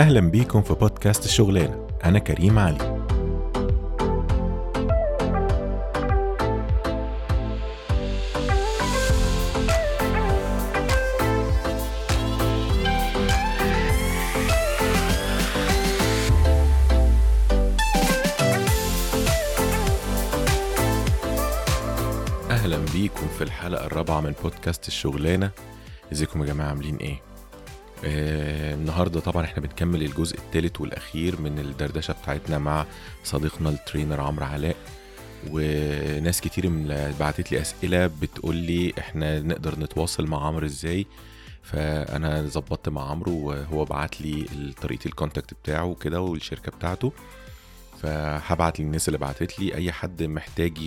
أهلا بيكم في بودكاست الشغلانة أنا كريم علي. أهلا بيكم في الحلقة الرابعة من بودكاست الشغلانة إزيكم يا جماعة؟ عاملين إيه؟ آه النهاردة طبعا إحنا بنكمل الجزء الثالث والأخير من الدردشة بتاعتنا مع صديقنا ال trainer عمرو علاء. وناس كتير بعتت لي أسئلة بتقول لي إحنا نقدر نتواصل مع عمرو إزاي. فأنا ظبطت مع عمرو وهو بعت لي طريقة ال contact بتاعه وكده والشركة بتاعته. فهبعت للناس اللي بعتت لي. أي حد محتاج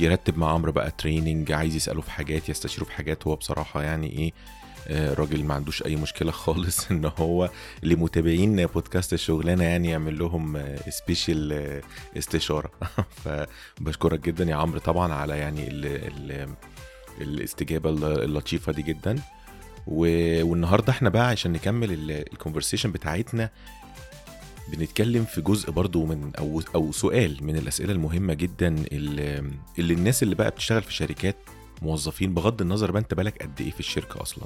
يرتب مع عمرو بقى training عايز يسأله في حاجات يستشيره في حاجات هو بصراحة يعني إيه راجل ما عندوش أي مشكلة خالص إن هو لمتابعين بودكاست الشغلانة يعني يعمل لهم special استشارة. فبشكرك جدا يا عمرو طبعا على يعني ال ال الاستجابة اللطيفة دي جدا. والنهاردة إحنا بقى عشان نكمل ال conversation بتاعتنا بنتكلم في جزء برضو من أو أو سؤال من الأسئلة المهمة جدا اللي الناس اللي بقى بتشتغل في شركات موظفين بغض النظر بقى أنت بقالك قد إيه في الشركة أصلا.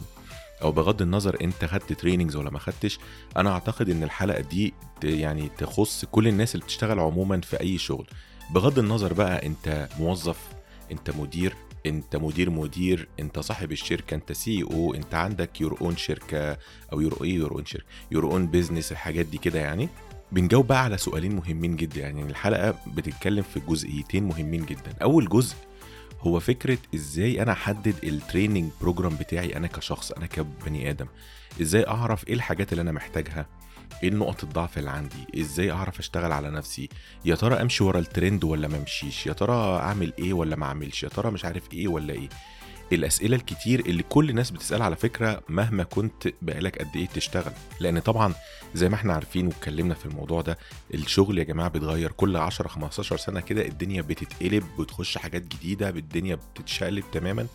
أو بغض النظر أنت خدت trainings ولا ما خدتش أنا أعتقد إن الحلقة دي يعني تخص كل الناس اللي بتشتغل عموما في أي شغل. بغض النظر بقى أنت موظف أنت مدير أنت مدير مدير أنت صاحب الشركة أنت CEO أنت عندك your own شركة أو your إيه your own شركة your own business الحاجات دي كده يعني. بنجاوب بقى على سؤالين مهمين جدا يعني الحلقة بتتكلم في جزئيتين مهمين جدا. أول جزء هو فكرة إزاي أنا أحدد ال training program بتاعي أنا كشخص أنا كبني آدم. إزاي أعرف إيه الحاجات اللي أنا محتاجها؟ إيه نقط الضعف اللي عندي؟ إزاي أعرف أشتغل على نفسي؟ يا ترى أمشي ورا الترند ولا ما أمشيش؟ يا ترى أعمل إيه ولا ما أعملش؟ يا ترى مش عارف إيه ولا إيه؟ الأسئلة الكتير اللي كل الناس بتسالها على فكرة مهما كنت بقالك قد إيه تشتغل لأن طبعا زي ما إحنا عارفين واتكلمنا في الموضوع ده الشغل يا جماعة بيتغير كل 10 15 سنة كده الدنيا بتتقلب بتخش حاجات جديدة الدنيا بتتشقلب تماما.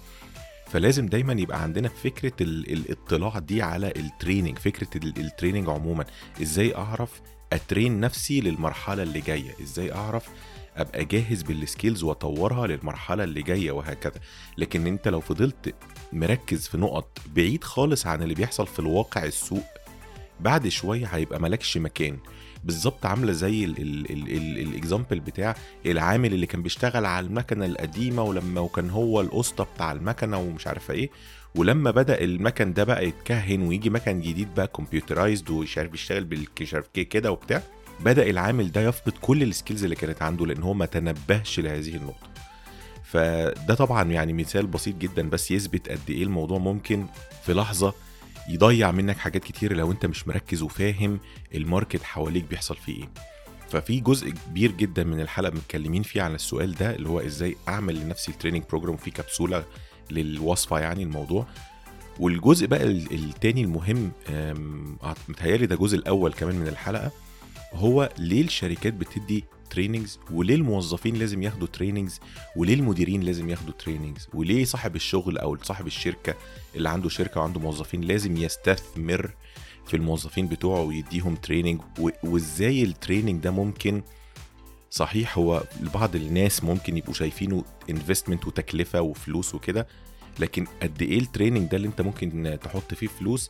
فلازم دايما يبقى عندنا فكرة ال- الاطلاع دي على ال training فكرة ال- ال training عموما. إزاي أعرف أ train نفسي للمرحلة اللي جاية؟ إزاي أعرف أبقى جاهز بال skills وأطورها للمرحلة اللي جاية وهكذا. لكن أنت لو فضلت مركز في نقط بعيد خالص عن اللي بيحصل في الواقع السوق بعد شوية هيبقى مالكش مكان. بالظبط عاملة زي ال example بتاع العامل اللي كان بيشتغل على المكنة القديمة ولما وكان هو الأسطى بتاع المكنة ومش عارفة إيه. ولما بدأ المكن ده بقى يتكهن ويجي مكن جديد بقى computerized ومش عارف يشتغل بالكشف كده وبتاع بدأ العامل ده يفقد كل ال skills اللي كانت عنده لأن هو ما تنبهش لهذه النقطة. فده طبعا يعني مثال بسيط جدا بس يثبت قد إيه الموضوع ممكن في لحظة يضيع منك حاجات كتير لو أنت مش مركز وفاهم ال market حواليك بيحصل فيه إيه. ففي جزء كبير جدا من الحلقة متكلمين فيه عن السؤال ده اللي هو إزاي أعمل لنفسي ال training program في كبسولة للوصفة يعني الموضوع. والجزء بقى ال- التاني المهم متهيألي ده الجزء الأول كمان من الحلقة. هو ليه الشركات بتدي trainings وليه الموظفين لازم ياخدوا trainings وليه المديرين لازم ياخدوا trainings وليه صاحب الشغل أو صاحب الشركة اللي عنده شركة وعنده موظفين لازم يستثمر في الموظفين بتوعه ويديهم training وإزاي ال training ده ممكن صحيح هو لبعض الناس ممكن يبقوا شايفينه investment وتكلفة وفلوس وكده لكن قد إيه ال training ده اللي أنت ممكن تحط فيه فلوس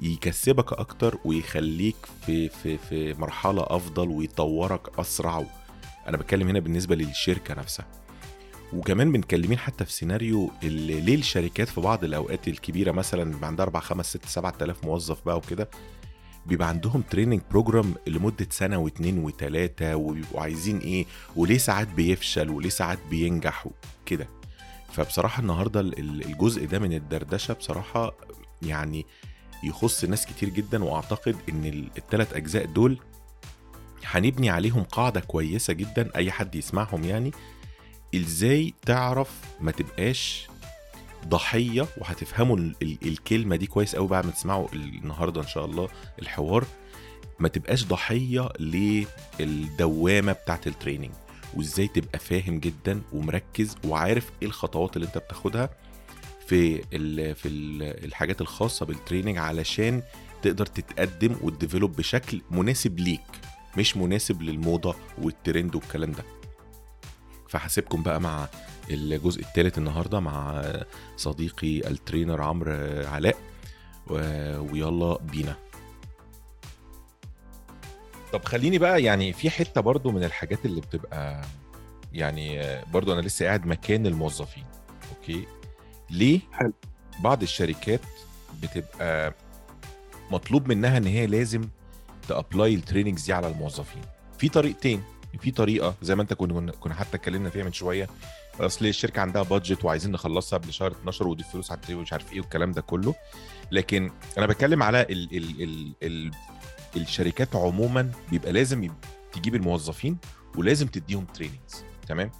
يكسبك أكتر ويخليك في في في مرحلة أفضل ويطورك أسرع أنا بتكلم هنا بالنسبة للشركة نفسها. وكمان متكلمين حتى في سيناريو اللي ليه الشركات في بعض الأوقات الكبيرة مثلا بيبقى عندها 4 5 6 7000 موظف بقى وكده بيبقى عندهم training program لمدة سنة واثنين وثلاثه وبيبقوا عايزين إيه وليه ساعات بيفشل وليه ساعات بينجح وكده فبصراحة النهارده ال- ال- الجزء ده من الدردشة بصراحة يعني يخص ناس كتير جدا وأعتقد إن الثلاث أجزاء دول هنبني عليهم قاعدة كويسة جدا أي حد يسمعهم يعني. إزاي تعرف ما تبقاش ضحية وهتفهموا ال- ال- الكلمة دي كويس قوي بعد ما تسمعوا النهارده إن شاء الله الحوار. ما تبقاش ضحية للدوامة بتاعت ال training وإزاي تبقى فاهم جدا ومركز وعارف إيه الخطوات اللي أنت بتاخدها. في ال في ال الحاجات الخاصة بال training علشان تقدر تتقدم وت develop بشكل مناسب ليك مش مناسب للموضة والترند والكلام ده. فهاسيبكم بقى مع الجزء الثالث النهارده مع صديقي ال trainer عمرو علاء ويلا بينا. طب خليني بقى يعني في حتة برضو من الحاجات اللي بتبقى يعني برضو أنا لسه قاعد مكان الموظفين okay؟ ليه حلو. بعض الشركات بتبقى مطلوب منها إن هي لازم ت apply ال trainings دي على الموظفين. في طريقتين. في طريقة زي ما أنت كنا كنا حتى اتكلمنا فيها من شوية. أصل الشركة عندها budget وعايزين نخلصها قبل شهر 12 ودي فلوس على ومش عارف إيه والكلام ده كله. لكن أنا بتكلم على ال ال ال ال الشركات عموما بيبقى لازم تجيب الموظفين ولازم تديهم trainings تمام؟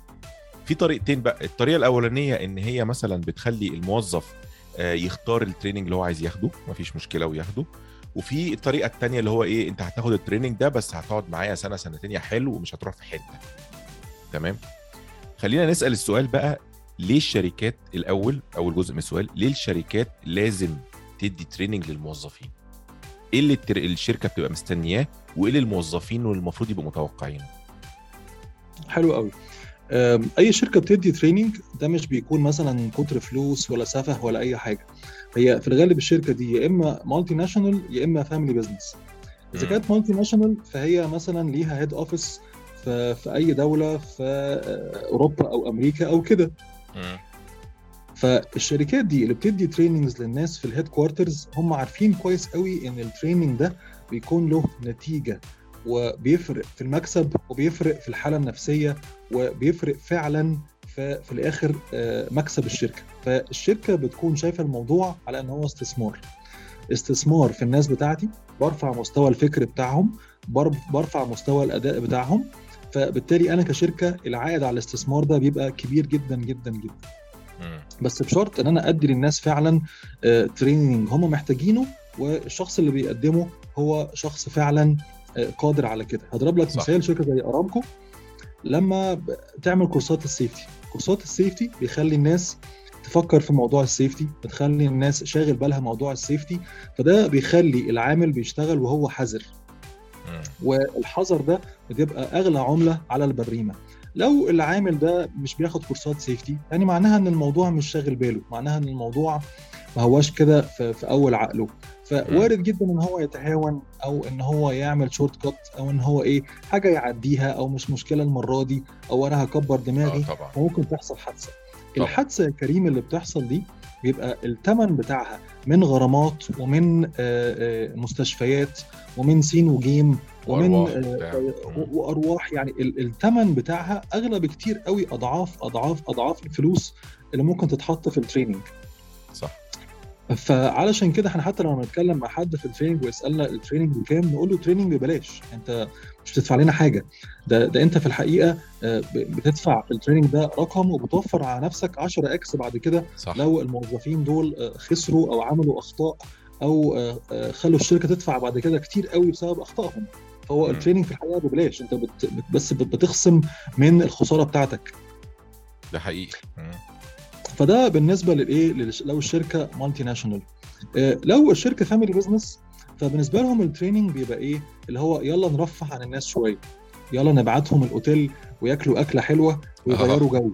في طريقتين بقى. الطريقة الأولانية إن هي مثلا بتخلي الموظف آه، يختار ال training اللي هو عايز ياخده مفيش مشكلة وياخده. وفي الطريقة الثانية اللي هو إيه أنت هتاخد ال training ده بس هتقعد معايا سنة سنتين يا حلو ومش هتروح في حتة. تمام؟ خلينا نسأل السؤال بقى ليه الشركات الأول أول جزء من السؤال ليه الشركات لازم تدي training للموظفين؟ إيه اللي الشركة بتبقى مستنياه وإيه اللي الموظفين والمفروض يبقوا متوقعينه؟ حلو قوي. أي شركة بتدي training ده مش بيكون مثلا كتر فلوس ولا سفه ولا أي حاجة. هي في الغالب الشركة دي يا إما multinational يا إما family business إذا كانت multinational فهي مثلا ليها head office في, في أي دولة في آه، أوروبا أو أمريكا أو كده. فالشركات دي اللي بتدي trainings للناس في ال headquarters هم عارفين كويس قوي إن ال training ده بيكون له نتيجة. وبيفرق في المكسب وبيفرق في الحالة النفسية وبيفرق فعلا في, في الآخر آه، مكسب الشركة. فالشركة بتكون شايفة الموضوع على إن هو استثمار. استثمار في الناس بتاعتي برفع مستوى الفكر بتاعهم برفع مستوى الأداء بتاعهم. فبالتالي أنا كشركة العائد على الاستثمار ده بيبقى كبير جدا جدا جدا. بس بشرط إن أنا أدي للناس فعلا training هم محتاجينه والشخص اللي بيقدمه هو شخص فعلا آه، قادر على كده. هضرب لك. مثال شركة زي أرامكو لما تعمل كورسات ال safety كورسات ال safety بيخلي الناس تفكر في موضوع ال safety بتخلي الناس شاغل بالها موضوع ال safety فده بيخلي العامل بيشتغل وهو حذر. والحذر ده بتبقى أغلى عملة على البريمة. لو العامل ده مش بياخد كورسات safety يعني معناها إن الموضوع مش شاغل باله معناها إن الموضوع ما هواش كده في, في أول عقله. فوارد جدا إن هو يتهاون أو إن هو يعمل short cut أو إن هو إيه حاجة يعديها أو مش مشكلة المرة دي أو أنا هكبر دماغي آه طبعا. وممكن تحصل حادثة. طبعا. الحادثة يا كريم اللي بتحصل دي بيبقى الثمن بتاعها من غرامات ومن آه، آه، مستشفيات ومن سين وجيم ومن وأرواح, وأرواح. يعني الثمن بتاعها اغلى بكتير قوي أضعاف أضعاف أضعاف الفلوس اللي ممكن تتحط في ال training فعلشان كده إحنا حتى لما نتكلم مع حد في ال training ويسألنا ال training بكام نقول له training ببلاش. انت مش بتدفع لنا حاجة. ده ده انت في الحقيقة آه، بتدفع في ال training ده رقم وبتوفر على نفسك 10 X بعد كده صح. لو الموظفين دول آه، خسروا أو عملوا أخطاء أو آه، خلوا الشركة تدفع بعد كده كتير قوي بسبب أخطائهم. فهو ال training في الحقيقة ببلاش. انت بت بس بتخصم من الخسارة بتاعتك. ده حقيقي. فده بالنسبة للإيه؟ لو الشركة multinational لو الشركة family business فبالنسبة لهم ال training بيبقى إيه؟ اللي هو يلا نرفه عن الناس شوية. يلا نبعتهم الأوتيل وياكلوا أكلة حلوة ويغيروا جو.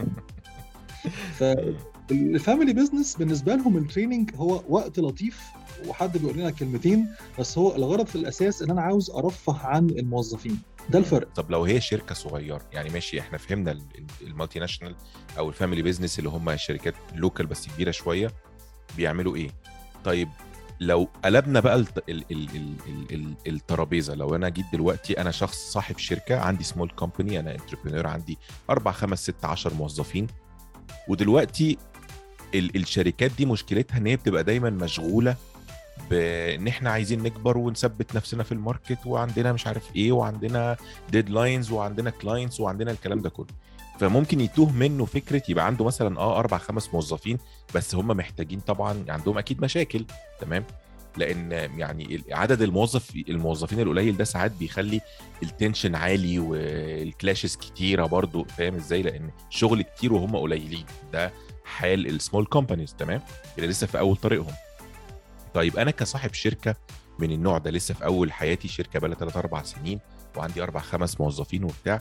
فال family business بالنسبة لهم ال training هو وقت لطيف وحد بيقول لنا كلمتين بس هو الغرض في الأساس إن أنا عاوز أرفه عن الموظفين. ده الفرق. طب لو هي شركة صغيرة يعني ماشي إحنا فهمنا ال multinational أو ال family business اللي هم شركات local بس كبيرة شوية بيعملوا إيه؟ طيب لو قلبنا بقى الترابيزة لو أنا جيت دلوقتي أنا شخص صاحب شركة عندي small company أنا entrepreneur عندي أربع خمس ست عشر موظفين ودلوقتي الشركات دي مشكلتها إن هي بتبقى دايما مشغولة بإن إحنا عايزين نكبر ونثبت نفسنا في ال market وعندنا مش عارف إيه وعندنا deadlines وعندنا clients وعندنا الكلام ده كله. فممكن يتوه منه فكرة يبقى عنده مثلا آه أربع خمس موظفين بس هم محتاجين طبعا عندهم أكيد مشاكل تمام؟ لأن يعني عدد الموظف الموظفين القليل ده ساعات بيخلي ال tension عالي وال clashes كتيرة برضو فاهم إزاي؟ لأن شغل كتير وهم قليلين. ده حال ال small companies تمام؟ اللي لسه في أول طريقهم. طيب أنا كصاحب شركة من النوع ده لسه في أول حياتي شركة بقى 3 4 سنين وعندي أربع خمس موظفين وبتاع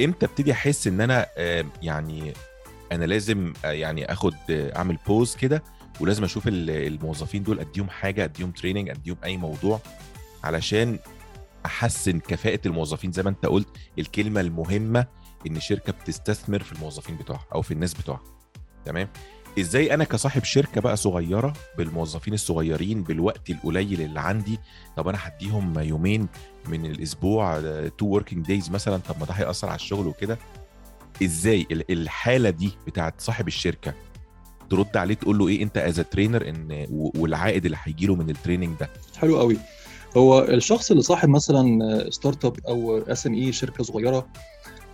إمتى أبتدي أحس إن أنا يعني أنا لازم آه، يعني آخد آه، أعمل pause كده ولازم أشوف ال- الموظفين دول أديهم حاجة أديهم training أديهم أي موضوع علشان أحسن كفاءة الموظفين؟ زي ما أنت قلت الكلمة المهمة إن الشركة بتستثمر في الموظفين بتوعها أو في الناس بتوعها. تمام؟ إزاي أنا كصاحب شركة بقى صغيرة بالموظفين الصغيرين بالوقت القليل اللي عندي طب أنا هديهم يومين من الأسبوع two working days مثلا طب ما ده هيأثر على الشغل وكده. إزاي ال- الحالة دي بتاعت صاحب الشركة ترد عليه تقول له إيه أنت as trainer إن والعائد اللي هيجي له من ال training ده؟ حلو قوي. هو الشخص اللي صاحب مثلا startup أو SME شركة صغيرة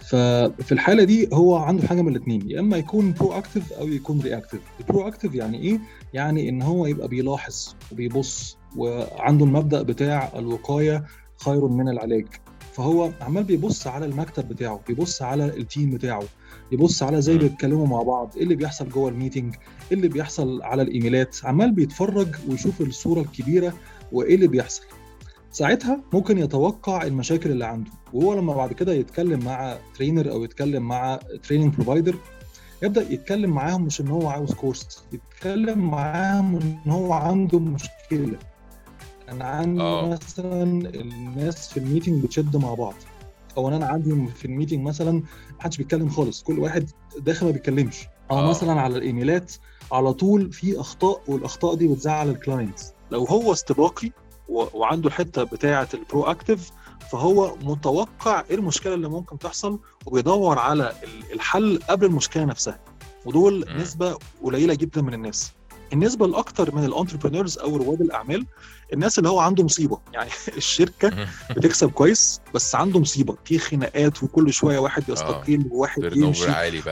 ففي الحالة دي هو عنده حاجة من الاثنين يا إما يكون proactive أو يكون reactive ال proactive يعني إيه؟ يعني إن هو يبقى بيلاحظ وبيبص وعنده المبدأ بتاع الوقاية خير من العلاج. فهو عمال بيبص على المكتب بتاعه بيبص على ال team بتاعه يبص على إزاي. بيتكلموا مع بعض إيه اللي بيحصل جوه ال meeting إيه اللي بيحصل على الإيميلات عمال بيتفرج ويشوف الصورة الكبيرة وإيه اللي بيحصل. ساعتها ممكن يتوقع المشاكل اللي عنده. وهو لما بعد كده يتكلم مع trainer أو يتكلم مع training provider يبدأ يتكلم معاهم مش إن هو عاوز course يتكلم معاهم إن هو عنده مشكلة. أنا عندي آه. مثلا الناس في ال meeting بتشد مع بعض. أو أنا عندي في ال meeting مثلا محدش بيتكلم خالص كل واحد داخل ما بيتكلمش. أو آه. مثلا على الإيميلات على طول في أخطاء والأخطاء دي بتزعل ال client لو هو استباقي وعنده الحتة بتاعة ال proactive فهو متوقع إيه المشكلة اللي ممكن تحصل وبيدور على ال- الحل قبل المشكلة نفسها. ودول مم. نسبة قليلة جدا من الناس. النسبة الاكثر من ال entrepreneurs أو رواد الأعمال الناس اللي هو عنده مصيبة. يعني الشركة بتكسب كويس بس عنده مصيبة. في خناقات وكل شوية واحد يستقيل وواحد تاني يمشي.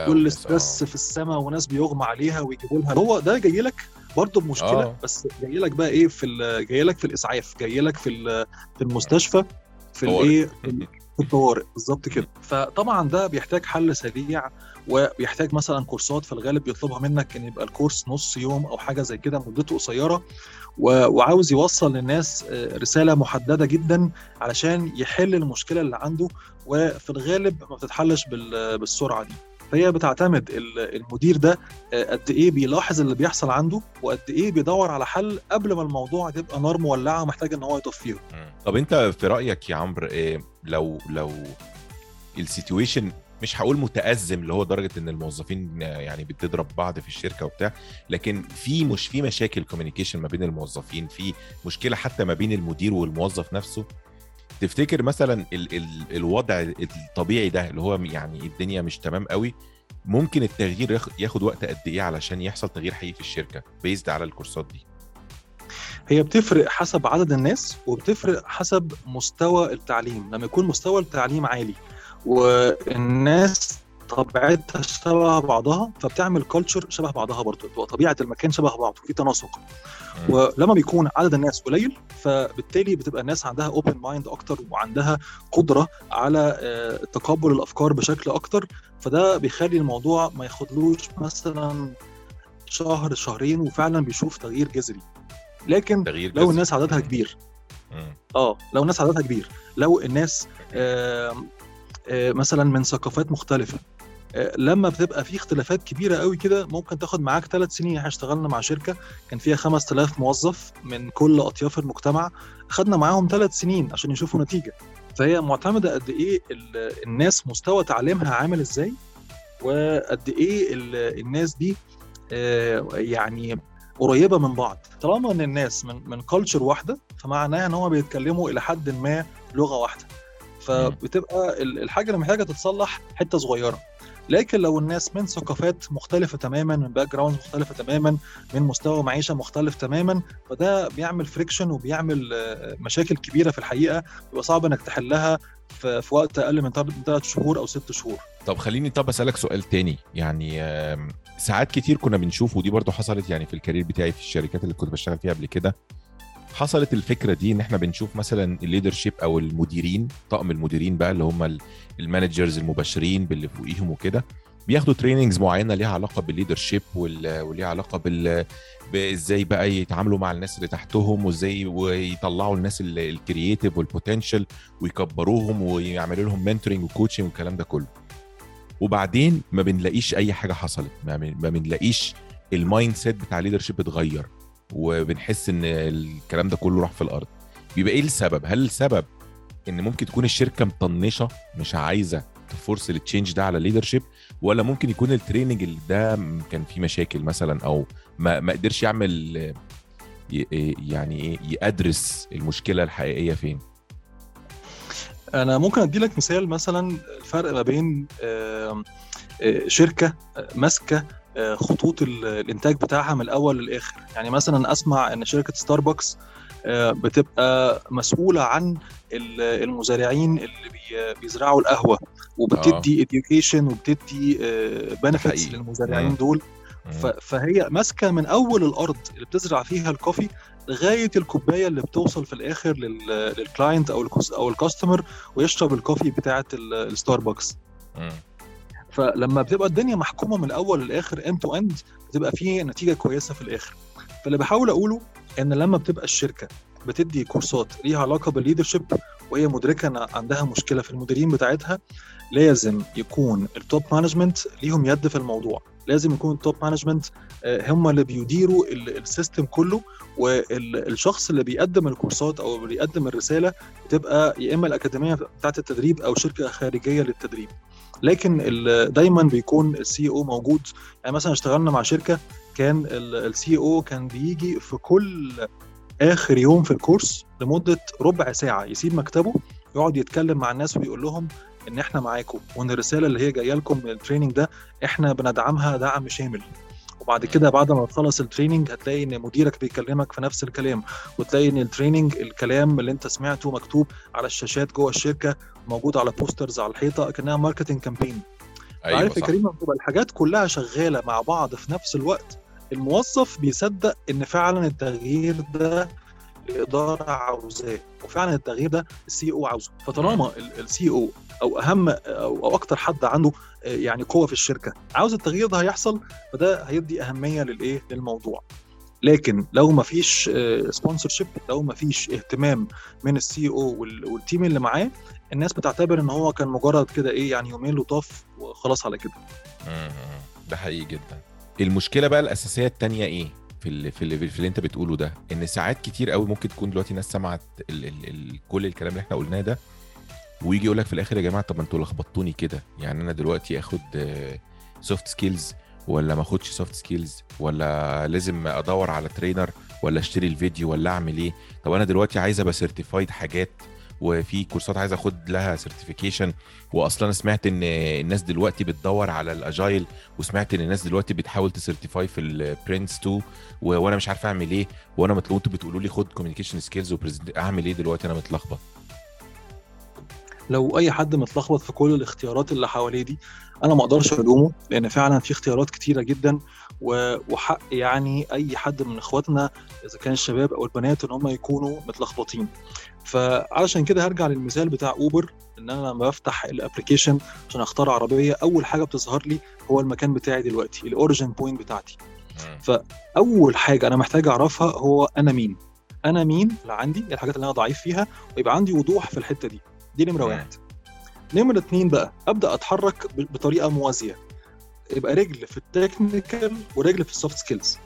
كل ستريس آه. في السماء وناس بيغمى عليها ويجيبوا لها. هو ده جاي لك برضه بمشكله آه. بس جاي لك بقى إيه في جاي لك في الإسعاف جاي لك في في المستشفى في. الإيه في الطوارئ بالظبط كده فطبعا ده بيحتاج حل سريع وبيحتاج مثلا كورسات في الغالب بيطلبها منك إن يبقى الكورس نص يوم أو حاجة زي كده مدته قصيرة وعاوز يوصل للناس آه، رسالة محددة جدا علشان يحل المشكلة اللي عنده وفي الغالب ما بتتحلش بال- بالسرعة دي فهي بتعتمد ال- المدير ده آه، قد إيه بيلاحظ اللي بيحصل عنده وقد إيه بيدور على حل قبل ما الموضوع تبقى نار مولعة ومحتاج إن هو يطفيها. طب أنت في رأيك يا عمرو إيه لو لو ال situation مش هقول متأزم اللي هو درجة إن الموظفين يعني بتضرب بعض في الشركة وبتاع لكن في مش في مشاكل communication ما بين الموظفين في مشكلة حتى ما بين المدير والموظف نفسه تفتكر مثلا ال ال الوضع الطبيعي ده اللي هو يعني الدنيا مش تمام قوي ممكن التغيير ياخ- ياخد وقت قد إيه علشان يحصل تغيير حقيقي في الشركة بيزد على الكورسات دي؟ هي بتفرق حسب عدد الناس وبتفرق حسب مستوى التعليم. لما يكون مستوى التعليم عالي والناس طبيعتها شبه بعضها فبتعمل كلتشر شبه بعضها برضه تبقى طبيعة المكان شبه بعض في تناسق. ولما بيكون عدد الناس قليل فبالتالي بتبقى الناس عندها open mind أكتر وعندها قدرة على آه، تقبل الأفكار بشكل أكتر فده بيخلي الموضوع ما ياخدلوش مثلا شهر شهرين وفعلا بيشوف تغيير جذري لكن تغيير لو. الناس عددها كبير. آه لو الناس عددها كبير لو الناس آه آه مثلا من ثقافات مختلفة لما بتبقى في اختلافات كبيرة قوي كده ممكن تاخد معاك ثلاث سنين. إحنا اشتغلنا مع شركة كان فيها 5000 موظف من كل أطياف المجتمع. خدنا معاهم ثلاث سنين عشان يشوفوا نتيجة. فهي معتمدة قد إيه ال- الناس مستوى تعليمها عامل إزاي وقد إيه ال- الناس دي آه، يعني قريبة من بعض. طالما إن الناس من من culture واحدة فمعناها إن هم بيتكلموا إلى حد ما لغة واحدة. فبتبقى ال- الحاجة اللي محتاجة تتصلح حتة صغيرة. لكن لو الناس من ثقافات مختلفة تماما من background مختلفة تماما من مستوى معيشة مختلف تماما فده بيعمل friction وبيعمل آه، مشاكل كبيرة في الحقيقة بيبقى صعب إنك تحلها في وقت أقل من ثلاث شهور أو ست شهور. طب خليني طب أسألك سؤال تاني. يعني ساعات كتير كنا بنشوف ودي برضو حصلت يعني في ال career بتاعي في الشركات اللي كنت بشتغل فيها قبل كده حصلت الفكرة دي إن إحنا بنشوف مثلا ال leadership أو المديرين طقم المديرين بقى اللي هم ال- managers المباشرين باللي فوقيهم وكده بياخدوا trainings معينة ليها علاقة بال leadership وليها علاقة بال إزاي بقى يتعاملوا مع الناس اللي تحتهم وإزاي ويطلعوا الناس ال creative وال potential ويكبروهم ويعملوا لهم mentoring و coaching والكلام ده كله. وبعدين ما بنلاقيش أي حاجة حصلت ما بنلاقيش ال mindset بتاع ال leadership اتغير. وبنحس إن الكلام ده كله راح في الأرض. بيبقى إيه السبب؟ هل السبب إن ممكن تكون الشركة مطنشة مش عايزة ت force ال change ده على ال leadership ولا ممكن يكون ال training اللي ده كان فيه مشاكل مثلا أو ما, ما قدرش يعمل يعني إيه يدرس المشكلة الحقيقية فين؟ أنا ممكن أدي لك مثال مثلا الفرق ما بين شركة ماسكة خطوط الإنتاج بتاعها من الأول للآخر. يعني مثلا أسمع إن شركة ستاربكس بتبقى مسؤولة عن المزارعين اللي بيزرعوا القهوة وبتدي education وبتدي benefits للمزارعين دول. فهي ماسكة من أول الأرض اللي بتزرع فيها ال coffee لغاية الكوباية اللي بتوصل في الآخر لل client أو أو ال customer ويشرب ال coffee بتاعة الستاربكس فلما بتبقى الدنيا محكومة من الأول للآخر end to end بتبقى فيه نتيجة كويسة في الآخر. فاللي بحاول أقوله إن لما بتبقى الشركة بتدي كورسات ليها علاقة بال leadership وهي مدركة إن عندها مشكلة في المديرين بتاعتها لازم يكون ال top management ليهم يد في الموضوع. لازم يكون ال top management هم اللي بيديروا ال system كله والشخص اللي بيقدم الكورسات أو بيقدم الرسالة بتبقى يا إما الأكاديمية بتاعة التدريب أو شركة خارجية للتدريب. لكن دايما بيكون ال CEO موجود. يعني مثلا اشتغلنا مع شركة كان ال CEO كان بيجي في كل آخر يوم في الكورس لمدة ربع ساعة يسيب مكتبه يقعد يتكلم مع الناس ويقول لهم إن إحنا معاكم وإن الرسالة اللي هي جاية لكم من ال training ده إحنا بندعمها دعم شامل. وبعد كده بعد ما تخلص ال training هتلاقي إن مديرك بيكلمك في نفس الكلام وتلاقي إن ال training الكلام اللي أنت سمعته مكتوب على الشاشات جوه الشركة موجود على posters على الحيطة كانها marketing campaign أيوة عارف يا كريم الحاجات كلها شغالة مع بعض في نفس الوقت الموظف بيصدق إن فعلا التغيير ده الاداره عاوزاه. وفعلا التغيير ده ال CEO عاوزه. فطالما ال CEO أو أهم أو أكتر حد عنده يعني قوة في الشركة عاوز التغيير ده هيحصل فده هيدي أهمية للايه للموضوع. لكن لو ما فيش sponsorship لو ما فيش اهتمام من ال CEO وال team اللي معاه الناس بتعتبر إن هو كان مجرد كده إيه يعني يومين لطاف وخلاص على كده. ده حقيقي جدا. المشكلة بقى الأساسية الثانية إيه؟ في اللي في اللي, في اللي انت بتقوله ده إن ساعات كتير قوي ممكن تكون دلوقتي ناس سمعت ال ال ال كل الكلام اللي إحنا قلناه ده ويجي يقول لك في الآخر يا جماعة طب ما أنتوا لخبطتوني كده. يعني أنا دلوقتي آخد soft skills ولا ما آخدش soft skills ولا لازم أدور على trainer ولا أشتري الفيديو ولا أعمل إيه؟ طب أنا دلوقتي عايز أبقى certified حاجات وفي كورسات عايز اخد لها certification واصلا سمعت إن الناس دلوقتي بتدور على ال Agile وسمعت إن الناس دلوقتي بتحاول ت certify في ال PRINCE 2 وأنا مش عارف أعمل إيه. وأنا مطلوب أنتوا بتقولوا لي خد communication skills أعمل إيه دلوقتي أنا متلخبط؟ لو أي حد متلخبط في كل الاختيارات اللي حواليه دي أنا ما أقدرش ألومه لأن فعلا في اختيارات كتيرة جدا. وحق يعني أي حد من إخواتنا إذا كان الشباب أو البنات إن هم يكونوا متلخبطين. فعلشان كده هرجع للمثال بتاع اوبر إن أنا لما بفتح ال application عشان أختار عربية أول حاجة بتظهر لي هو المكان بتاعي دلوقتي ال origin point بتاعتي. فأول حاجة أنا محتاج أعرفها هو أنا مين. أنا مين اللي عندي؟ الحاجات اللي أنا ضعيف فيها ويبقى عندي وضوح في الحتة دي. دي نمرة واحد. نمرة اتنين بقى أبدأ أتحرك بطريقة موازية. يبقى رجل في ال technical ورجل في ال soft skills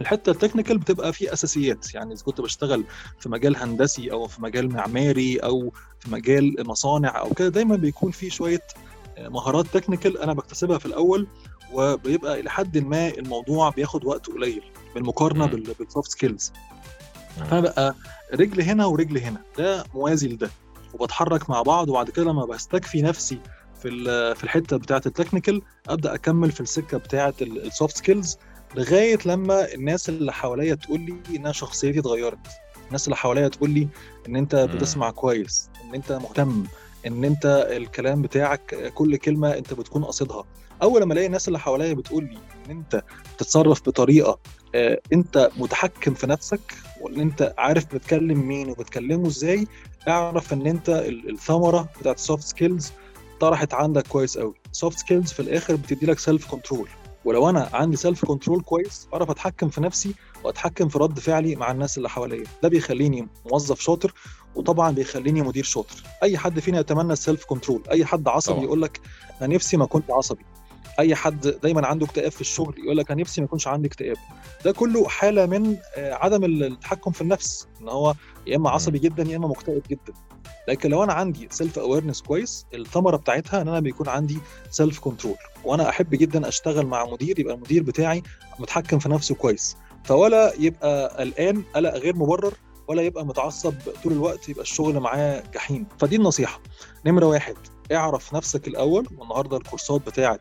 الحتة ال technical بتبقى في أساسيات. يعني إذا كنت بشتغل في مجال هندسي أو في مجال معماري أو في مجال مصانع أو كده دايما بيكون في شوية مهارات technical أنا بكتسبها في الأول وبيبقى إلى حد ما الموضوع بياخد وقت قليل بالمقارنه بال soft skills فأنا بقى رجل هنا ورجل هنا. ده موازي لده. وبتحرك مع بعض وبعد كده لما بستكفي نفسي في في الحتة بتاعة ال technical أبدأ أكمل في السكة بتاعة ال soft skills لغاية لما الناس اللي حواليا تقول لي ان أنا شخصيتي اتغيرت. الناس اللي حواليا تقول لي إن أنت بتسمع كويس إن أنت مهتم إن أنت الكلام بتاعك كل كلمة أنت بتكون قاصدها. أول لما ألاقي الناس اللي حواليا بتقول لي إن أنت بتتصرف بطريقة أنت متحكم في نفسك وإن أنت عارف بتكلم مين وبتكلمه إزاي أعرف إن أنت الثمرة بتاعت ال soft skills طرحت عندك كويس قوي soft skills في الآخر بتدي لك self control ولو أنا عندي self control كويس أعرف أتحكم في نفسي وأتحكم في رد فعلي مع الناس اللي حواليا. ده بيخليني موظف شاطر وطبعا بيخليني مدير شاطر. أي حد فينا يتمنى ال self control أي حد عصبي يقول لك أنا نفسي ما كنت عصبي. اي حد دايما عنده اكتئاب في الشغل يقول لك أنا نفسي ما يكونش عندي اكتئاب. ده كله حالة من عدم التحكم في النفس إن هو يا إما عصبي جدا يا إما مكتئب جدا. لكن لو أنا عندي self awareness كويس الثمرة بتاعتها إن أنا بيكون عندي self control وأنا أحب جدا أشتغل مع مدير يبقى المدير بتاعي متحكم في نفسه كويس. فولا يبقى قلقان قلق غير مبرر ولا يبقى متعصب طول الوقت يبقى الشغل معاه جحيم. فدي النصيحة. نمرة واحد. اعرف نفسك الأول والنهاردة الكورسات بتاعه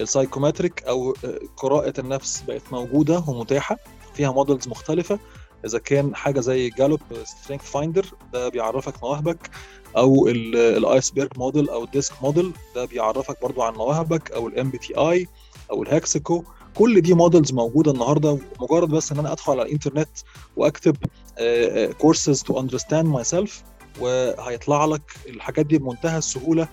ال psychometric أو قراءة النفس بقت موجودة ومتاحة فيها models مختلفة. إذا كان حاجة زي Gallup StrengthsFinder ده بيعرفك مواهبك أو ال iceberg model أو ال DISC model ده بيعرفك برضو عن مواهبك أو ال MBTI أو ال HEXACO كل دي models موجودة النهارده. مجرد بس إن أنا أدخل على الإنترنت وأكتب courses to understand myself وهيطلع لك الحاجات دي بمنتهى السهولة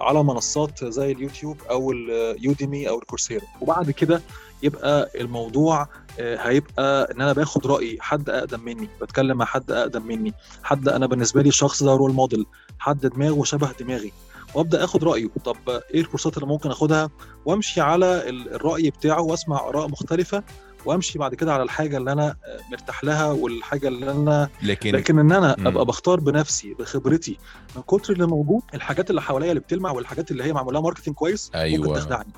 على منصات زي اليوتيوب أو ال Udemy أو ال Coursera. وبعد كده يبقى الموضوع هيبقى إن أنا باخد رأي حد أقدم مني بتكلم مع حد أقدم مني حد أنا بالنسبة لي الشخص ده role model حد دماغه شبه دماغي وأبدأ آخد رأيه. طب إيه الكورسات اللي ممكن آخدها؟ وأمشي على الرأي بتاعه وأسمع آراء مختلفة وامشي بعد كده على الحاجة اللي أنا مرتاح لها والحاجة اللي أنا لكن لكن إن أنا أبقى بختار بنفسي بخبرتي من كتر اللي موجود الحاجات اللي حواليا اللي بتلمع والحاجات اللي هي معمولها marketing كويس أيوة. ممكن تخدعني.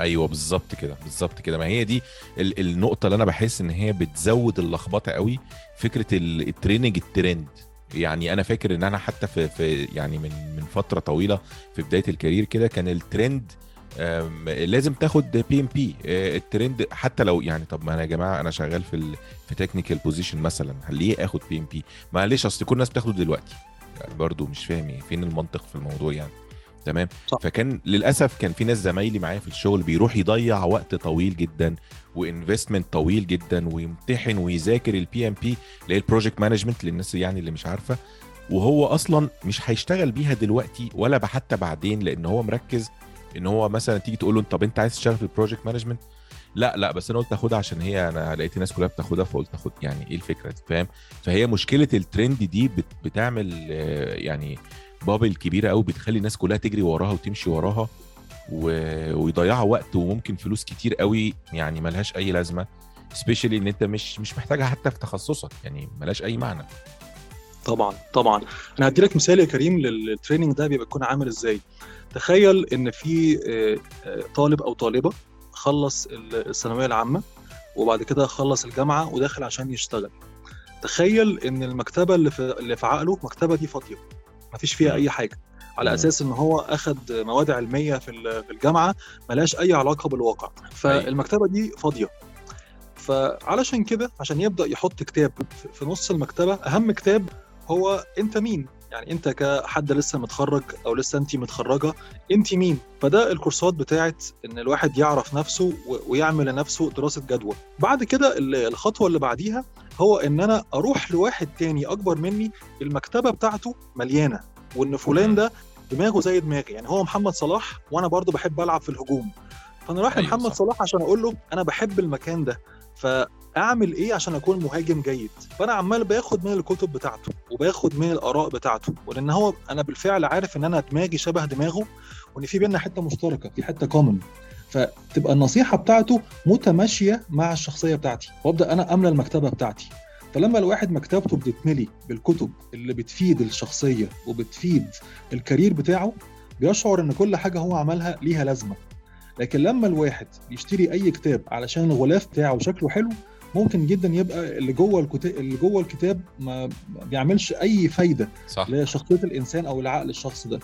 أيوه بالظبط كده بالظبط كده. ما هي دي ال- النقطة اللي أنا بحس إن هي بتزود اللخبطة قوي فكرة ال- ال training ال trend يعني أنا فاكر إن أنا حتى في, في يعني من من فترة طويلة في بداية ال career كده كان الترند لازم تاخد PMP ال trend حتى لو يعني طب ما أنا يا جماعة أنا شغال في ال في technical position مثلا ليه آخد PMP معلش أصل كل الناس بتاخده دلوقتي. يعني برضو مش فاهم يعني فين المنطق في الموضوع يعني. تمام؟ صح. فكان للأسف كان في ناس زمايلي معايا في الشغل بيروح يضيع وقت طويل جدا و investment طويل جدا ويمتحن ويذاكر ال PMP اللي هي ال project management للناس يعني اللي مش عارفة. وهو أصلا مش هيشتغل بيها دلوقتي ولا حتى بعدين لأن هو مركز ان هو مثلا تيجي تقول له طب انت عايز تشتغل في ال project management لا لا بس أنا قلت اخدها عشان هي أنا لقيت الناس كلها بتاخدها فقلت اخد يعني إيه الفكرة دي فاهم؟ فهي مشكلة الترند دي بت بتعمل آه، يعني bubble كبيرة قوي بتخلي الناس كلها تجري وراها وتمشي وراها و... ويضيعوا وقت وممكن فلوس كتير قوي يعني ملهاش أي لازمة specially إن أنت مش مش محتاجها حتى في تخصصك يعني ملهاش أي معنى. طبعا طبعا. أنا هدي لك مثال يا كريم للتريننج ده بيبقى يكون عامل إزاي. تخيل إن في آه، آه، طالب أو طالبة خلص ال- الثانوية العامة وبعد كده خلص الجامعة وداخل عشان يشتغل. تخيل إن المكتبة اللي في اللي في عقله المكتبه دي فاضية مفيش فيها. أي حاجة على. أساس إن هو أخد مواد علمية في في الجامعة ملهاش أي علاقة بالواقع. فالمكتبة دي فاضية. فعلشان كده عشان يبدأ يحط كتاب في نص المكتبة أهم كتاب هو أنت مين؟ يعني انت كحد لسه متخرج أو لسه انت متخرجة انت مين؟ فده الكورسات بتاعت إن الواحد يعرف نفسه ويعمل لنفسه دراسة جدوى. بعد كده ال- الخطوة اللي بعديها هو إن أنا أروح لواحد تاني أكبر مني المكتبة بتاعته مليانة وإن فلان ده دماغه زي دماغي. يعني هو محمد صلاح وأنا برضو بحب ألعب في الهجوم. فأنا رايح أيوة لمحمد. صلاح عشان أقول له أنا بحب المكان ده. فأعمل إيه عشان أكون مهاجم جيد؟ فأنا عمال باخد من الكتب بتاعته وباخد من الآراء بتاعته ولأن هو أنا بالفعل عارف إن أنا دماغي شبه دماغه وإن في بينا حتة مشتركة في حتة common فتبقى النصيحة بتاعته متماشية مع الشخصية بتاعتي وأبدأ أنا املى المكتبة بتاعتي. فلما الواحد مكتبته بتتملي بالكتب اللي بتفيد الشخصية وبتفيد ال career بتاعه بيشعر إن كل حاجة هو عملها ليها لازمة. لكن لما الواحد يشتري أي كتاب علشان الغلاف بتاعه شكله حلو ممكن جدا يبقى اللي جوه الكتاب اللي جوه الكتاب ما بيعملش أي فايدة صح. لشخصية الإنسان أو لعقل الشخص ده.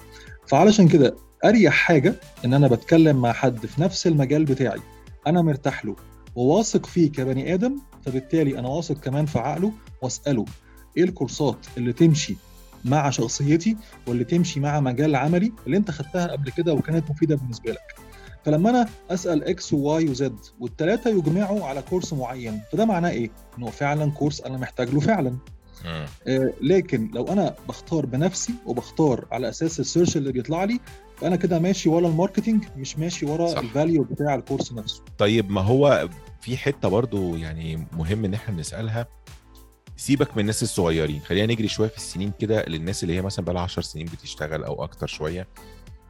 فعلشان كده أريح حاجة إن أنا بتكلم مع حد في نفس المجال بتاعي. أنا مرتاح له وواثق فيه كبني آدم فبالتالي أنا واثق كمان في عقله وأسأله إيه الكورسات اللي تمشي مع شخصيتي واللي تمشي مع مجال عملي اللي أنت خدتها قبل كده وكانت مفيدة بالنسبة لك؟ فلما أنا أسأل إكس وواي وزد والثلاثه يجمعوا على كورس معين فده معناه إيه؟ إنه فعلا كورس أنا محتاج له فعلا. آه، لكن لو أنا بختار بنفسي وبختار على أساس ال search اللي بيطلع لي فأنا كده ماشي ورا ال marketing مش ماشي ورا. ال value بتاع الكورس نفسه طيب ما هو في حتة برضو يعني مهم إن إحنا نسألها سيبك من الناس الصغيرين خلينا نجري شوية في السنين كده للناس اللي هي مثلا بقى لها 10 سنين بتشتغل أو أكتر شوية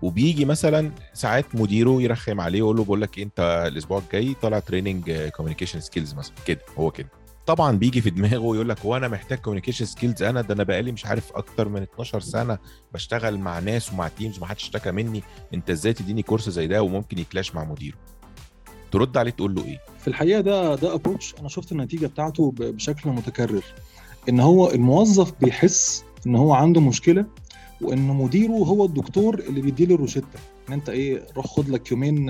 وبيجي مثلا ساعات مديره يرخم عليه ويقول له بقول لك إيه، أنت الأسبوع الجاي طالع training communication skills مثلا. كده هو كده. طبعا بيجي في دماغه يقول لك هو أنا محتاج communication skills أنا ده أنا بقالي مش عارف أكتر من 12 سنة بشتغل مع ناس ومع teams وما حدش اشتكى مني أنت إزاي تديني كورس زي ده؟ وممكن ي clash مع مديره. ترد عليه تقول له إيه؟ في الحقيقة ده ده approach أنا شفت النتيجة بتاعته بشكل متكرر. إن هو الموظف بيحس إن هو عنده مشكلة وإن مديره هو الدكتور اللي بيديله الروشتة. إن أنت إيه روح خد لك يومين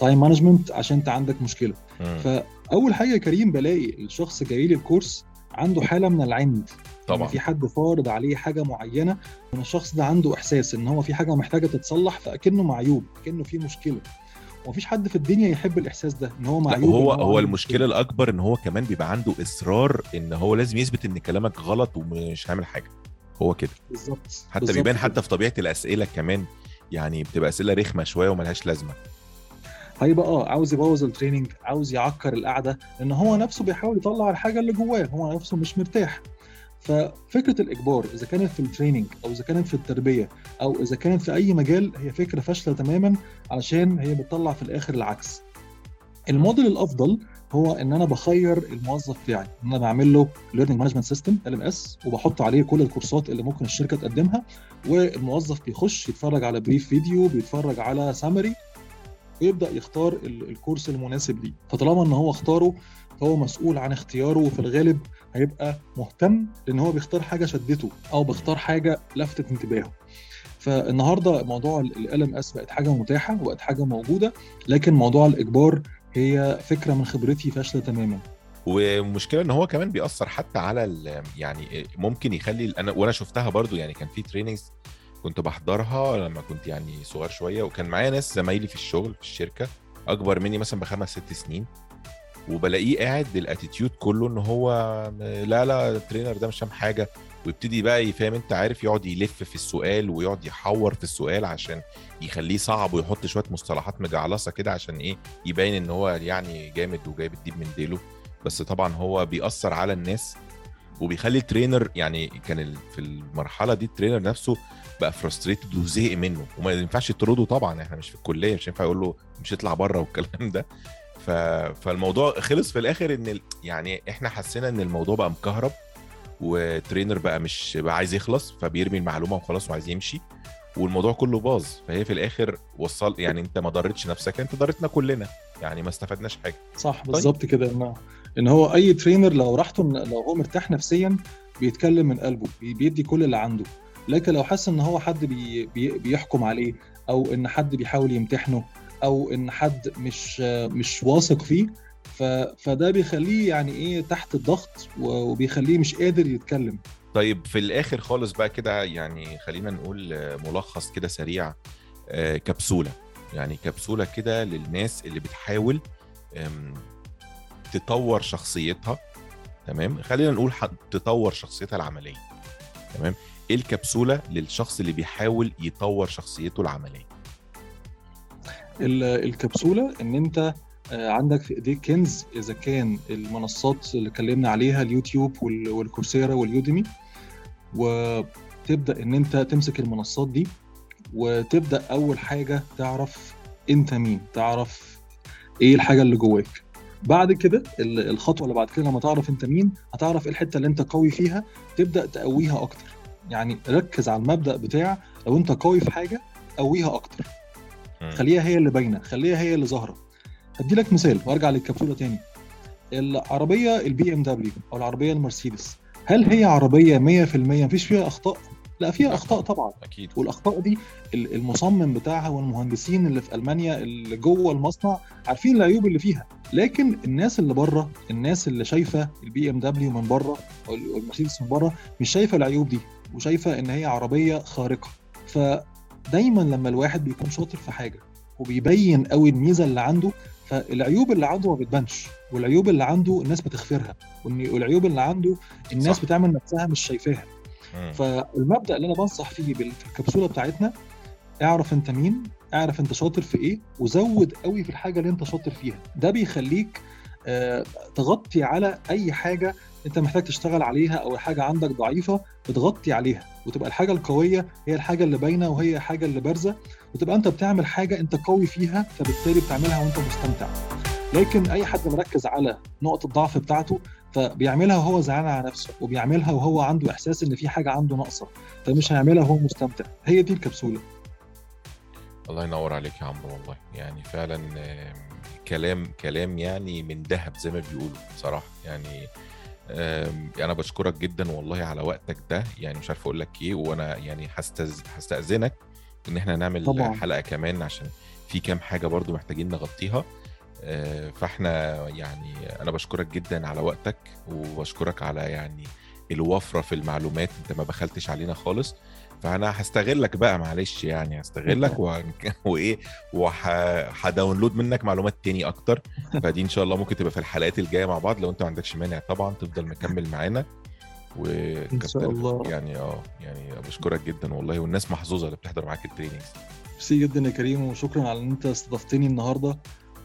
time management عشان أنت عندك مشكلة. مم. فأول حاجة يا كريم بلاقي الشخص جاي لي الكورس عنده حالة من العند. طبعا. في حد فارض عليه حاجة معينة إن الشخص ده عنده إحساس إن هو في حاجة محتاجة تتصلح فأكنه معيوب أكنه في مشكلة. ومفيش حد في الدنيا يحب الإحساس ده إن هو معيوب هو هو المشكلة الأكبر إن هو كمان بيبقى عنده إصرار إن هو لازم يثبت إن كلامك غلط ومش هعمل حاجة. هو كده. بالظبط حتى بيبان. حتى في طبيعة الأسئلة كمان يعني بتبقى أسئلة رخمة شوية وملهاش لازمة. هيبقى آه عاوز يبوظ ال training عاوز يعكر القعدة لأن هو نفسه بيحاول يطلع الحاجة اللي جواه هو نفسه مش مرتاح. ففكرة الإجبار إذا كانت في ال training أو إذا كانت في التربية أو إذا كانت في أي مجال هي فكرة فاشلة تماما علشان هي بتطلع في الآخر العكس. الموديل الأفضل هو إن أنا بخير الموظف بتاعي. إن أنا بعمل له learning management system LMS وبحط عليه كل الكورسات اللي ممكن الشركة تقدمها والموظف بيخش يتفرج على brief video بيتفرج على summary ويبدأ يختار ال- ال course المناسب ليه. فطالما إن هو اختاره هو مسؤول عن اختياره وفي الغالب هيبقى مهتم لإن هو بيختار حاجة شدته أو بيختار حاجة لفتت انتباهه. فالنهاردة موضوع ال LMS بقت حاجة متاحة وبقت حاجة موجودة لكن موضوع الإجبار هي فكرة من خبرتي فاشلة تماما. والمشكلة إن هو كمان بيأثر حتى على يعني ممكن يخلي أنا وأنا شفتها برضو يعني كان في trainings كنت بحضرها لما كنت يعني صغير شوية وكان معايا ناس زمايلي في الشغل في الشركة أكبر مني مثلا بخمس ست سنين. وبلاقيه قاعد ال attitude كله إن هو لا لا ال trainer ده مش فاهم حاجة. ويبتدي بقى يفهم انت عارف يقعد يلف في السؤال ويقعد يحور في السؤال عشان يخليه صعب ويحط شوية مصطلحات مجعلصة كده عشان إيه يبين ان هو يعني جامد وجايب الديب من ديله بس طبعا هو بيأثر على الناس وبيخلي ال trainer يعني كان في المرحلة دي ال trainer نفسه بقى frustrated وزهق منه وما ينفعش يطرده طبعا إحنا مش في الكلية مش ينفع يقول له مش اطلع بره والكلام ده. فالموضوع خلص في الآخر إن. يعني إحنا حسينا إن الموضوع بقى مكهرب و trainer بقى مش بقى عايز يخلص فبيرمي المعلومة وخلاص وعايز يمشي والموضوع كله باظ. فهي في الآخر وصل يعني أنت ما ضرتش نفسك أنت ضرتنا كلنا يعني ما استفدناش حاجة. صح بالظبط كده. إن إن هو أي trainer لو راحته لو هو مرتاح نفسيا بيتكلم من قلبه بي- بيدي كل اللي عنده. لكن لو حس إن هو حد بي بي بيحكم عليه أو إن حد بيحاول يمتحنه أو إن حد مش مش واثق فيه ف فده بيخليه يعني إيه تحت الضغط وبيخليه مش قادر يتكلم. طيب في الآخر خالص بقى كده يعني خلينا نقول ملخص كده سريع آه، كبسولة. يعني كبسولة كده للناس اللي بتحاول تطور شخصيتها تمام؟ خلينا نقول تطور شخصيتها العملية تمام؟ إيه الكبسولة للشخص اللي بيحاول يطور شخصيته العملية؟ ال- الكبسولة إن أنت عندك في ايديك كنز إذا كان المنصات اللي اتكلمنا عليها اليوتيوب وال- والكورسيرا واليوديمي. وتبدأ إن أنت تمسك المنصات دي وتبدأ أول حاجة تعرف أنت مين تعرف إيه الحاجة اللي جواك. بعد كده ال- الخطوة اللي بعد كده لما تعرف أنت مين هتعرف إيه الحتة اللي أنت قوي فيها تبدأ تقويها أكتر. يعني ركز على المبدأ بتاع لو أنت قوي في حاجة قويها أكتر. خليها هي اللي باينة خليها هي اللي ظاهرة. هدي لك مثال وارجع للكبسوله تاني. العربية ال BMW أو العربية المرسيدس هل هي عربية 100% مفيش فيها أخطاء؟ لا فيها أخطاء طبعا. أكيد. والأخطاء دي ال- المصمم بتاعها والمهندسين اللي في ألمانيا اللي جوه المصنع عارفين العيوب اللي فيها. لكن الناس اللي بره الناس اللي شايفة ال BMW من بره أو المرسيدس من بره مش شايفة العيوب دي وشايفة إن هي عربية خارقة. فدايما لما الواحد بيكون شاطر في حاجة وبيبين قوي الميزة اللي عنده فالعيوب اللي عنده ما بتبانش والعيوب اللي عنده الناس بتغفرها والن- والعيوب اللي عنده الناس صح. بتعمل نفسها مش شايفاها. فالمبدأ اللي أنا بنصح فيه بال- في الكبسولة بتاعتنا اعرف أنت مين اعرف أنت شاطر في إيه وزود قوي في الحاجة اللي أنت شاطر فيها ده بيخليك آه، تغطي على أي حاجة أنت محتاج تشتغل عليها أو حاجة عندك ضعيفة بتغطي عليها وتبقى الحاجة القوية هي الحاجة اللي باينة وهي الحاجة اللي بارزة وتبقى انت بتعمل حاجة انت قوي فيها فبالتالي بتعملها وانت مستمتع. لكن أي حد مركز على نقط الضعف بتاعته فبيعملها وهو زعلان على نفسه وبيعملها وهو عنده إحساس إن في حاجة عنده ناقصة فمش هيعملها وهو مستمتع. هي دي الكبسولة. الله ينور عليك يا عمرو والله. يعني فعلا كلام كلام يعني من ذهب زي ما بيقولوا بصراحة. يعني أنا بشكرك جدا والله على وقتك ده. يعني مش عارف أقول لك إيه وأنا يعني هستز... إن إحنا نعمل طبعاً. حلقة كمان عشان في كام حاجة برضو محتاجين نغطيها. آه، فإحنا يعني أنا بشكرك جدا على وقتك وبشكرك على يعني الوفرة في المعلومات. أنت ما بخلتش علينا خالص. فأنا هستغلك بقى معلش يعني هستغلك و... وإيه وه download منك معلومات تاني أكتر. فدي إن شاء الله ممكن تبقى في الحلقات الجاية مع بعض. لو أنت ما عندكش مانع طبعا تفضل مكمل معانا. و إن شاء الله. يعني آه يعني بشكرك جدا والله والناس محظوظة اللي بتحضر معاك ال trainings. ميرسي جدا يا كريم وشكرا على إن أنت استضفتني النهارده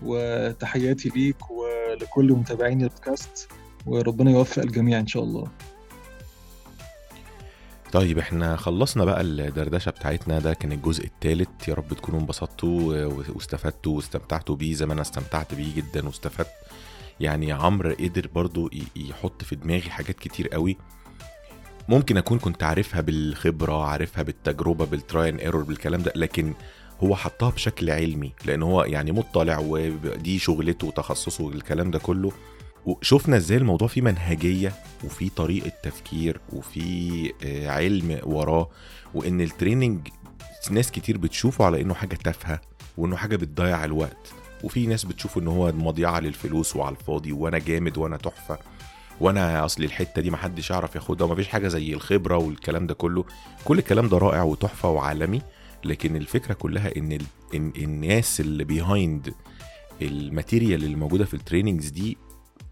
وتحياتي ليك ولكل متابعين البودكاست وربنا يوفق الجميع إن شاء الله. طيب إحنا خلصنا بقى الدردشة بتاعتنا ده كان الجزء الثالث يا رب تكونوا انبسطتوا واستفدتوا واستمتعتوا بيه زي ما أنا استمتعت بيه جدا واستفدت. يعني عمرو قدر برضو يحط في دماغي حاجات كتير قوي. ممكن أكون كنت عارفها بالخبرة عارفها بالتجربة بال trial and error بالكلام ده لكن هو حطها بشكل علمي لأن هو يعني مطلع ودي شغلته وتخصصه والكلام ده كله. وشفنا إزاي الموضوع فيه منهجية وفي طريقة تفكير وفي آه، علم وراه وإن ال training ناس كتير بتشوفه على إنه حاجة تافهة وإنه حاجة بتضيع الوقت. وفي ناس بتشوف إن هو مضيعة للفلوس وعلى الفاضي وأنا جامد وأنا تحفة وأنا أصل الحتة دي محدش يعرف ياخدها ومفيش حاجة زي الخبرة والكلام ده كله. كل الكلام ده رائع وتحفة وعالمي لكن الفكرة كلها إن ال... إن الناس اللي behind ال material اللي موجودة في ال trainings دي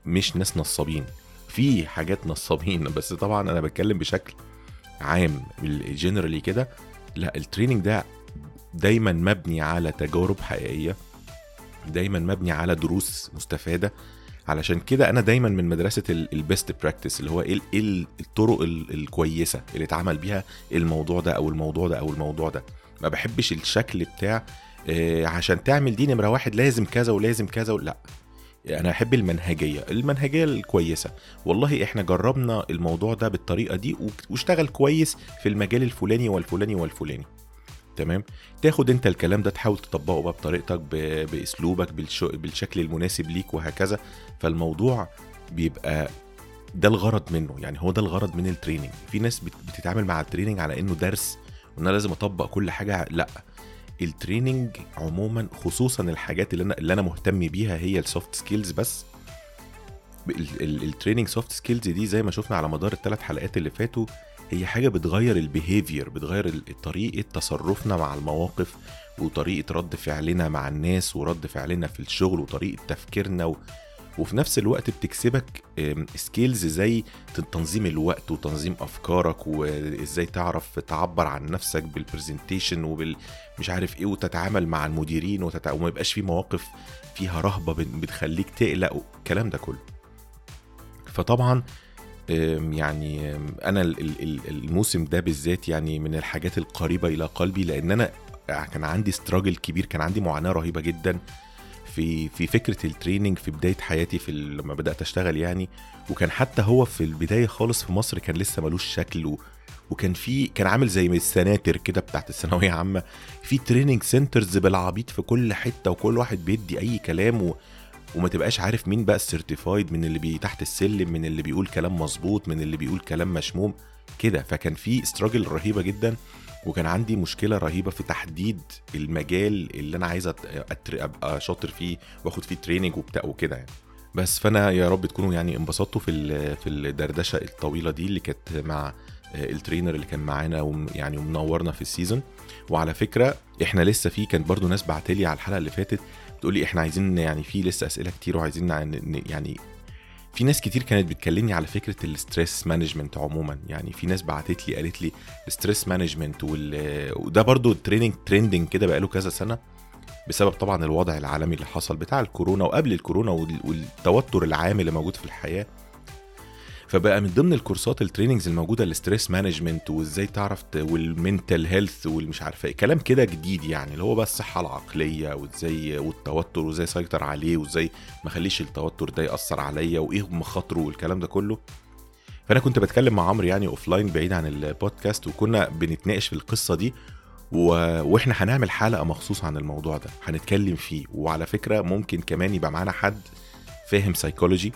مش ناس نصابين. في حاجات نصابين بس طبعا أنا بتكلم بشكل عام generally كده. لا ال training ده دايما مبني على تجارب حقيقية. دايما مبني على دروس مستفادة. علشان كده أنا دايما من مدرسة ال best practice اللي هو إيه إيه الطرق ال- الكويسة اللي اتعمل بيها الموضوع ده أو الموضوع ده أو الموضوع ده. ما بحبش الشكل بتاع آه، عشان تعمل دي نمرة واحد لازم كذا ولازم كذا لأ. أنا أحب المنهجية المنهجية الكويسة. والله إحنا جربنا الموضوع ده بالطريقة دي واشتغل كويس في المجال الفلاني والفلاني والفلاني. تمام؟ تاخد انت الكلام ده تحاول تطبقه بقى بطريقتك بأسلوبك بالش... بالشكل المناسب ليك وهكذا. فالموضوع بيبقى ده الغرض منه يعني هو ده الغرض من ال training في ناس بت- بتتعامل مع ال training على إنه درس وإن أنا لازم أطبق كل حاجة لأ. ال training عموما خصوصا الحاجات اللي أنا اللي أنا مهتم بيها هي ال soft skills بس. ال training soft skills دي زي ما شفنا على مدار الثلاث حلقات اللي فاتوا هي حاجة بتغير ال behavior بتغير طريقة تصرفنا مع المواقف وطريقة رد فعلنا مع الناس ورد فعلنا في الشغل وطريقة تفكيرنا و... وفي نفس الوقت بتكسبك skills زي تنظيم الوقت وتنظيم أفكارك وازاي تعرف تعبر عن نفسك بال presentation وبال مش عارف إيه وتتعامل مع المديرين وتتع... وما يبقاش في مواقف فيها رهبة بت- بتخليك تقلق الكلام ده كله. فطبعا يعني أنا ال- ال- ال- الموسم ده بالذات يعني من الحاجات القريبة إلى قلبي لأن أنا كان عندي استراجل كبير كان عندي معاناة رهيبة جدا في في فكرة التريننج في بداية حياتي في لما بدأت أشتغل يعني. وكان حتى هو في البداية خالص في مصر كان لسه ملوش شكل وكان في كان عامل زي السناتر كده بتاعت الثانوية عامة. في training centers بالعبيط في كل حتة وكل واحد بيدي أي كلام وما تبقاش عارف مين بقى ال certified من اللي بي تحت السلم من اللي بيقول كلام مظبوط من اللي بيقول كلام مش مفهوم. كده فكان في struggle رهيبة جدا وكان عندي مشكلة رهيبة في تحديد المجال اللي أنا عايز أبقى شاطر فيه واخد فيه training وبتاع وكده يعني. بس فأنا يا رب تكونوا يعني انبسطتوا في في الدردشة الطويلة دي اللي كانت مع ال trainer اللي كان معانا يعني ومنورنا في ال season وعلى فكرة إحنا لسه في كان برضو ناس بعتلي على الحلقة اللي فاتت بتقول لي إحنا عايزين يعني في لسه أسئلة كتير وعايزين يعني في ناس كتير كانت بتكلمني على فكرة ال stress management عموما. يعني في ناس بعتت لي قالت لي ال stress management وده برضو training trending كده بقاله كذا سنة بسبب طبعا الوضع العالمي اللي حصل بتاع الكورونا وقبل الكورونا وال- والتوتر العام اللي موجود في الحياة. فبقى من ضمن الكورسات ال trainings الموجودة ال stress management وإزاي تعرف وال mental health والمش عارفة إيه. كلام كده جديد يعني اللي هو بقى الصحة العقلية وإزاي والتوتر وإزاي اسيطر عليه وإزاي ما أخليش التوتر ده يأثر عليا وإيه مخاطره والكلام ده كله. فأنا كنت بتكلم مع عمرو يعني offline بعيد عن البودكاست وكنا بنتناقش في القصة دي و... وإحنا هنعمل حلقة مخصوص عن الموضوع ده هنتكلم فيه. وعلى فكرة ممكن كمان يبقى معانا حد فاهم سايكولوجي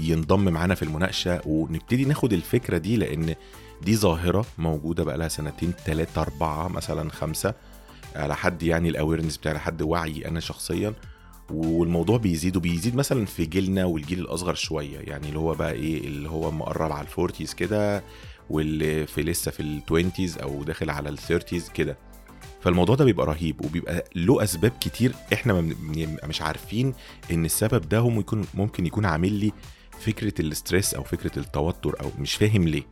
ينضم معانا في المناقشة ونبتدي ناخد الفكرة دي لأن دي ظاهرة موجودة بقى لها سنتين ثلاثة أربعة مثلا خمسة على حد يعني ال awareness بتاعي على حد وعي أنا شخصيا. والموضوع بيزيد وبيزيد مثلا في جيلنا والجيل الأصغر شوية يعني اللي هو بقى إيه اللي هو مقرب على ال forties كده واللي في لسه في ال twenties أو داخل على ال thirties كده. فالموضوع ده بيبقى رهيب وبيبقى له أسباب كتير إحنا بنبقى مش عارفين إن السبب ده هم يكون ممكن يكون عامل لي فكرة ال stress أو فكرة التوتر أو مش فاهم ليه.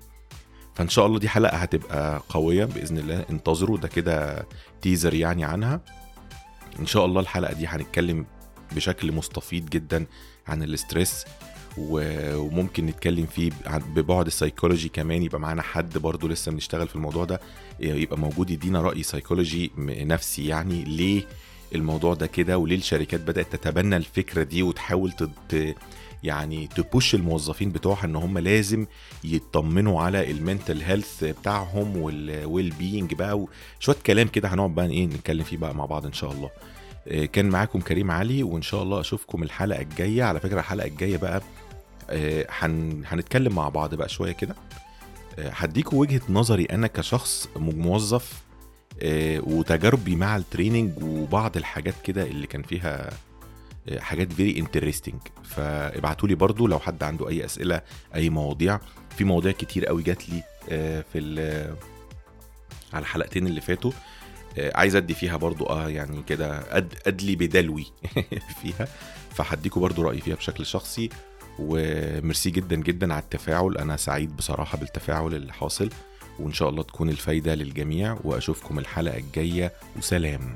فإن شاء الله دي حلقة هتبقى قوية بإذن الله انتظروا ده كده teaser يعني عنها. إن شاء الله الحلقة دي هنتكلم بشكل مستفيض جدا عن ال stress و- وممكن نتكلم فيه ببعد السيكولوجي كمان يبقى معانا حد برضه لسه بنشتغل في الموضوع ده. يبقى موجود يدينا رأي سيكولوجي نفسي. يعني ليه الموضوع ده كده وليه الشركات بدأت تتبنى الفكرة دي وتحاول تد... يعني ت push الموظفين بتوعها إن هم لازم يطمنوا على ال mental health بتاعهم وال well-being بقى وشوية كلام كده هنقعد بقى إيه نتكلم فيه بقى مع بعض إن شاء الله. آه، كان معاكم كريم علي وإن شاء الله أشوفكم الحلقة الجاية. على فكرة الحلقة الجاية بقى آه، هن... هنتكلم مع بعض بقى شوية كده. هديكوا وجهة نظري أنا كشخص موظف آه، وتجاربي مع ال training وبعض الحاجات كده اللي كان فيها آه، حاجات very interesting فابعتوا لي برضو لو حد عنده أي أسئلة أي مواضيع. في مواضيع كتير قوي جات لي آه، في على الحلقتين اللي فاتوا. آه، عايز أدي فيها برضو آه يعني كده أد أدلي بدلوي فيها. فهديكوا برضو رأيي فيها بشكل شخصي. وميرسي جدا جدا على التفاعل. أنا سعيد بصراحة بالتفاعل اللي حاصل وإن شاء الله تكون الفايدة للجميع وأشوفكم الحلقة الجاية وسلام.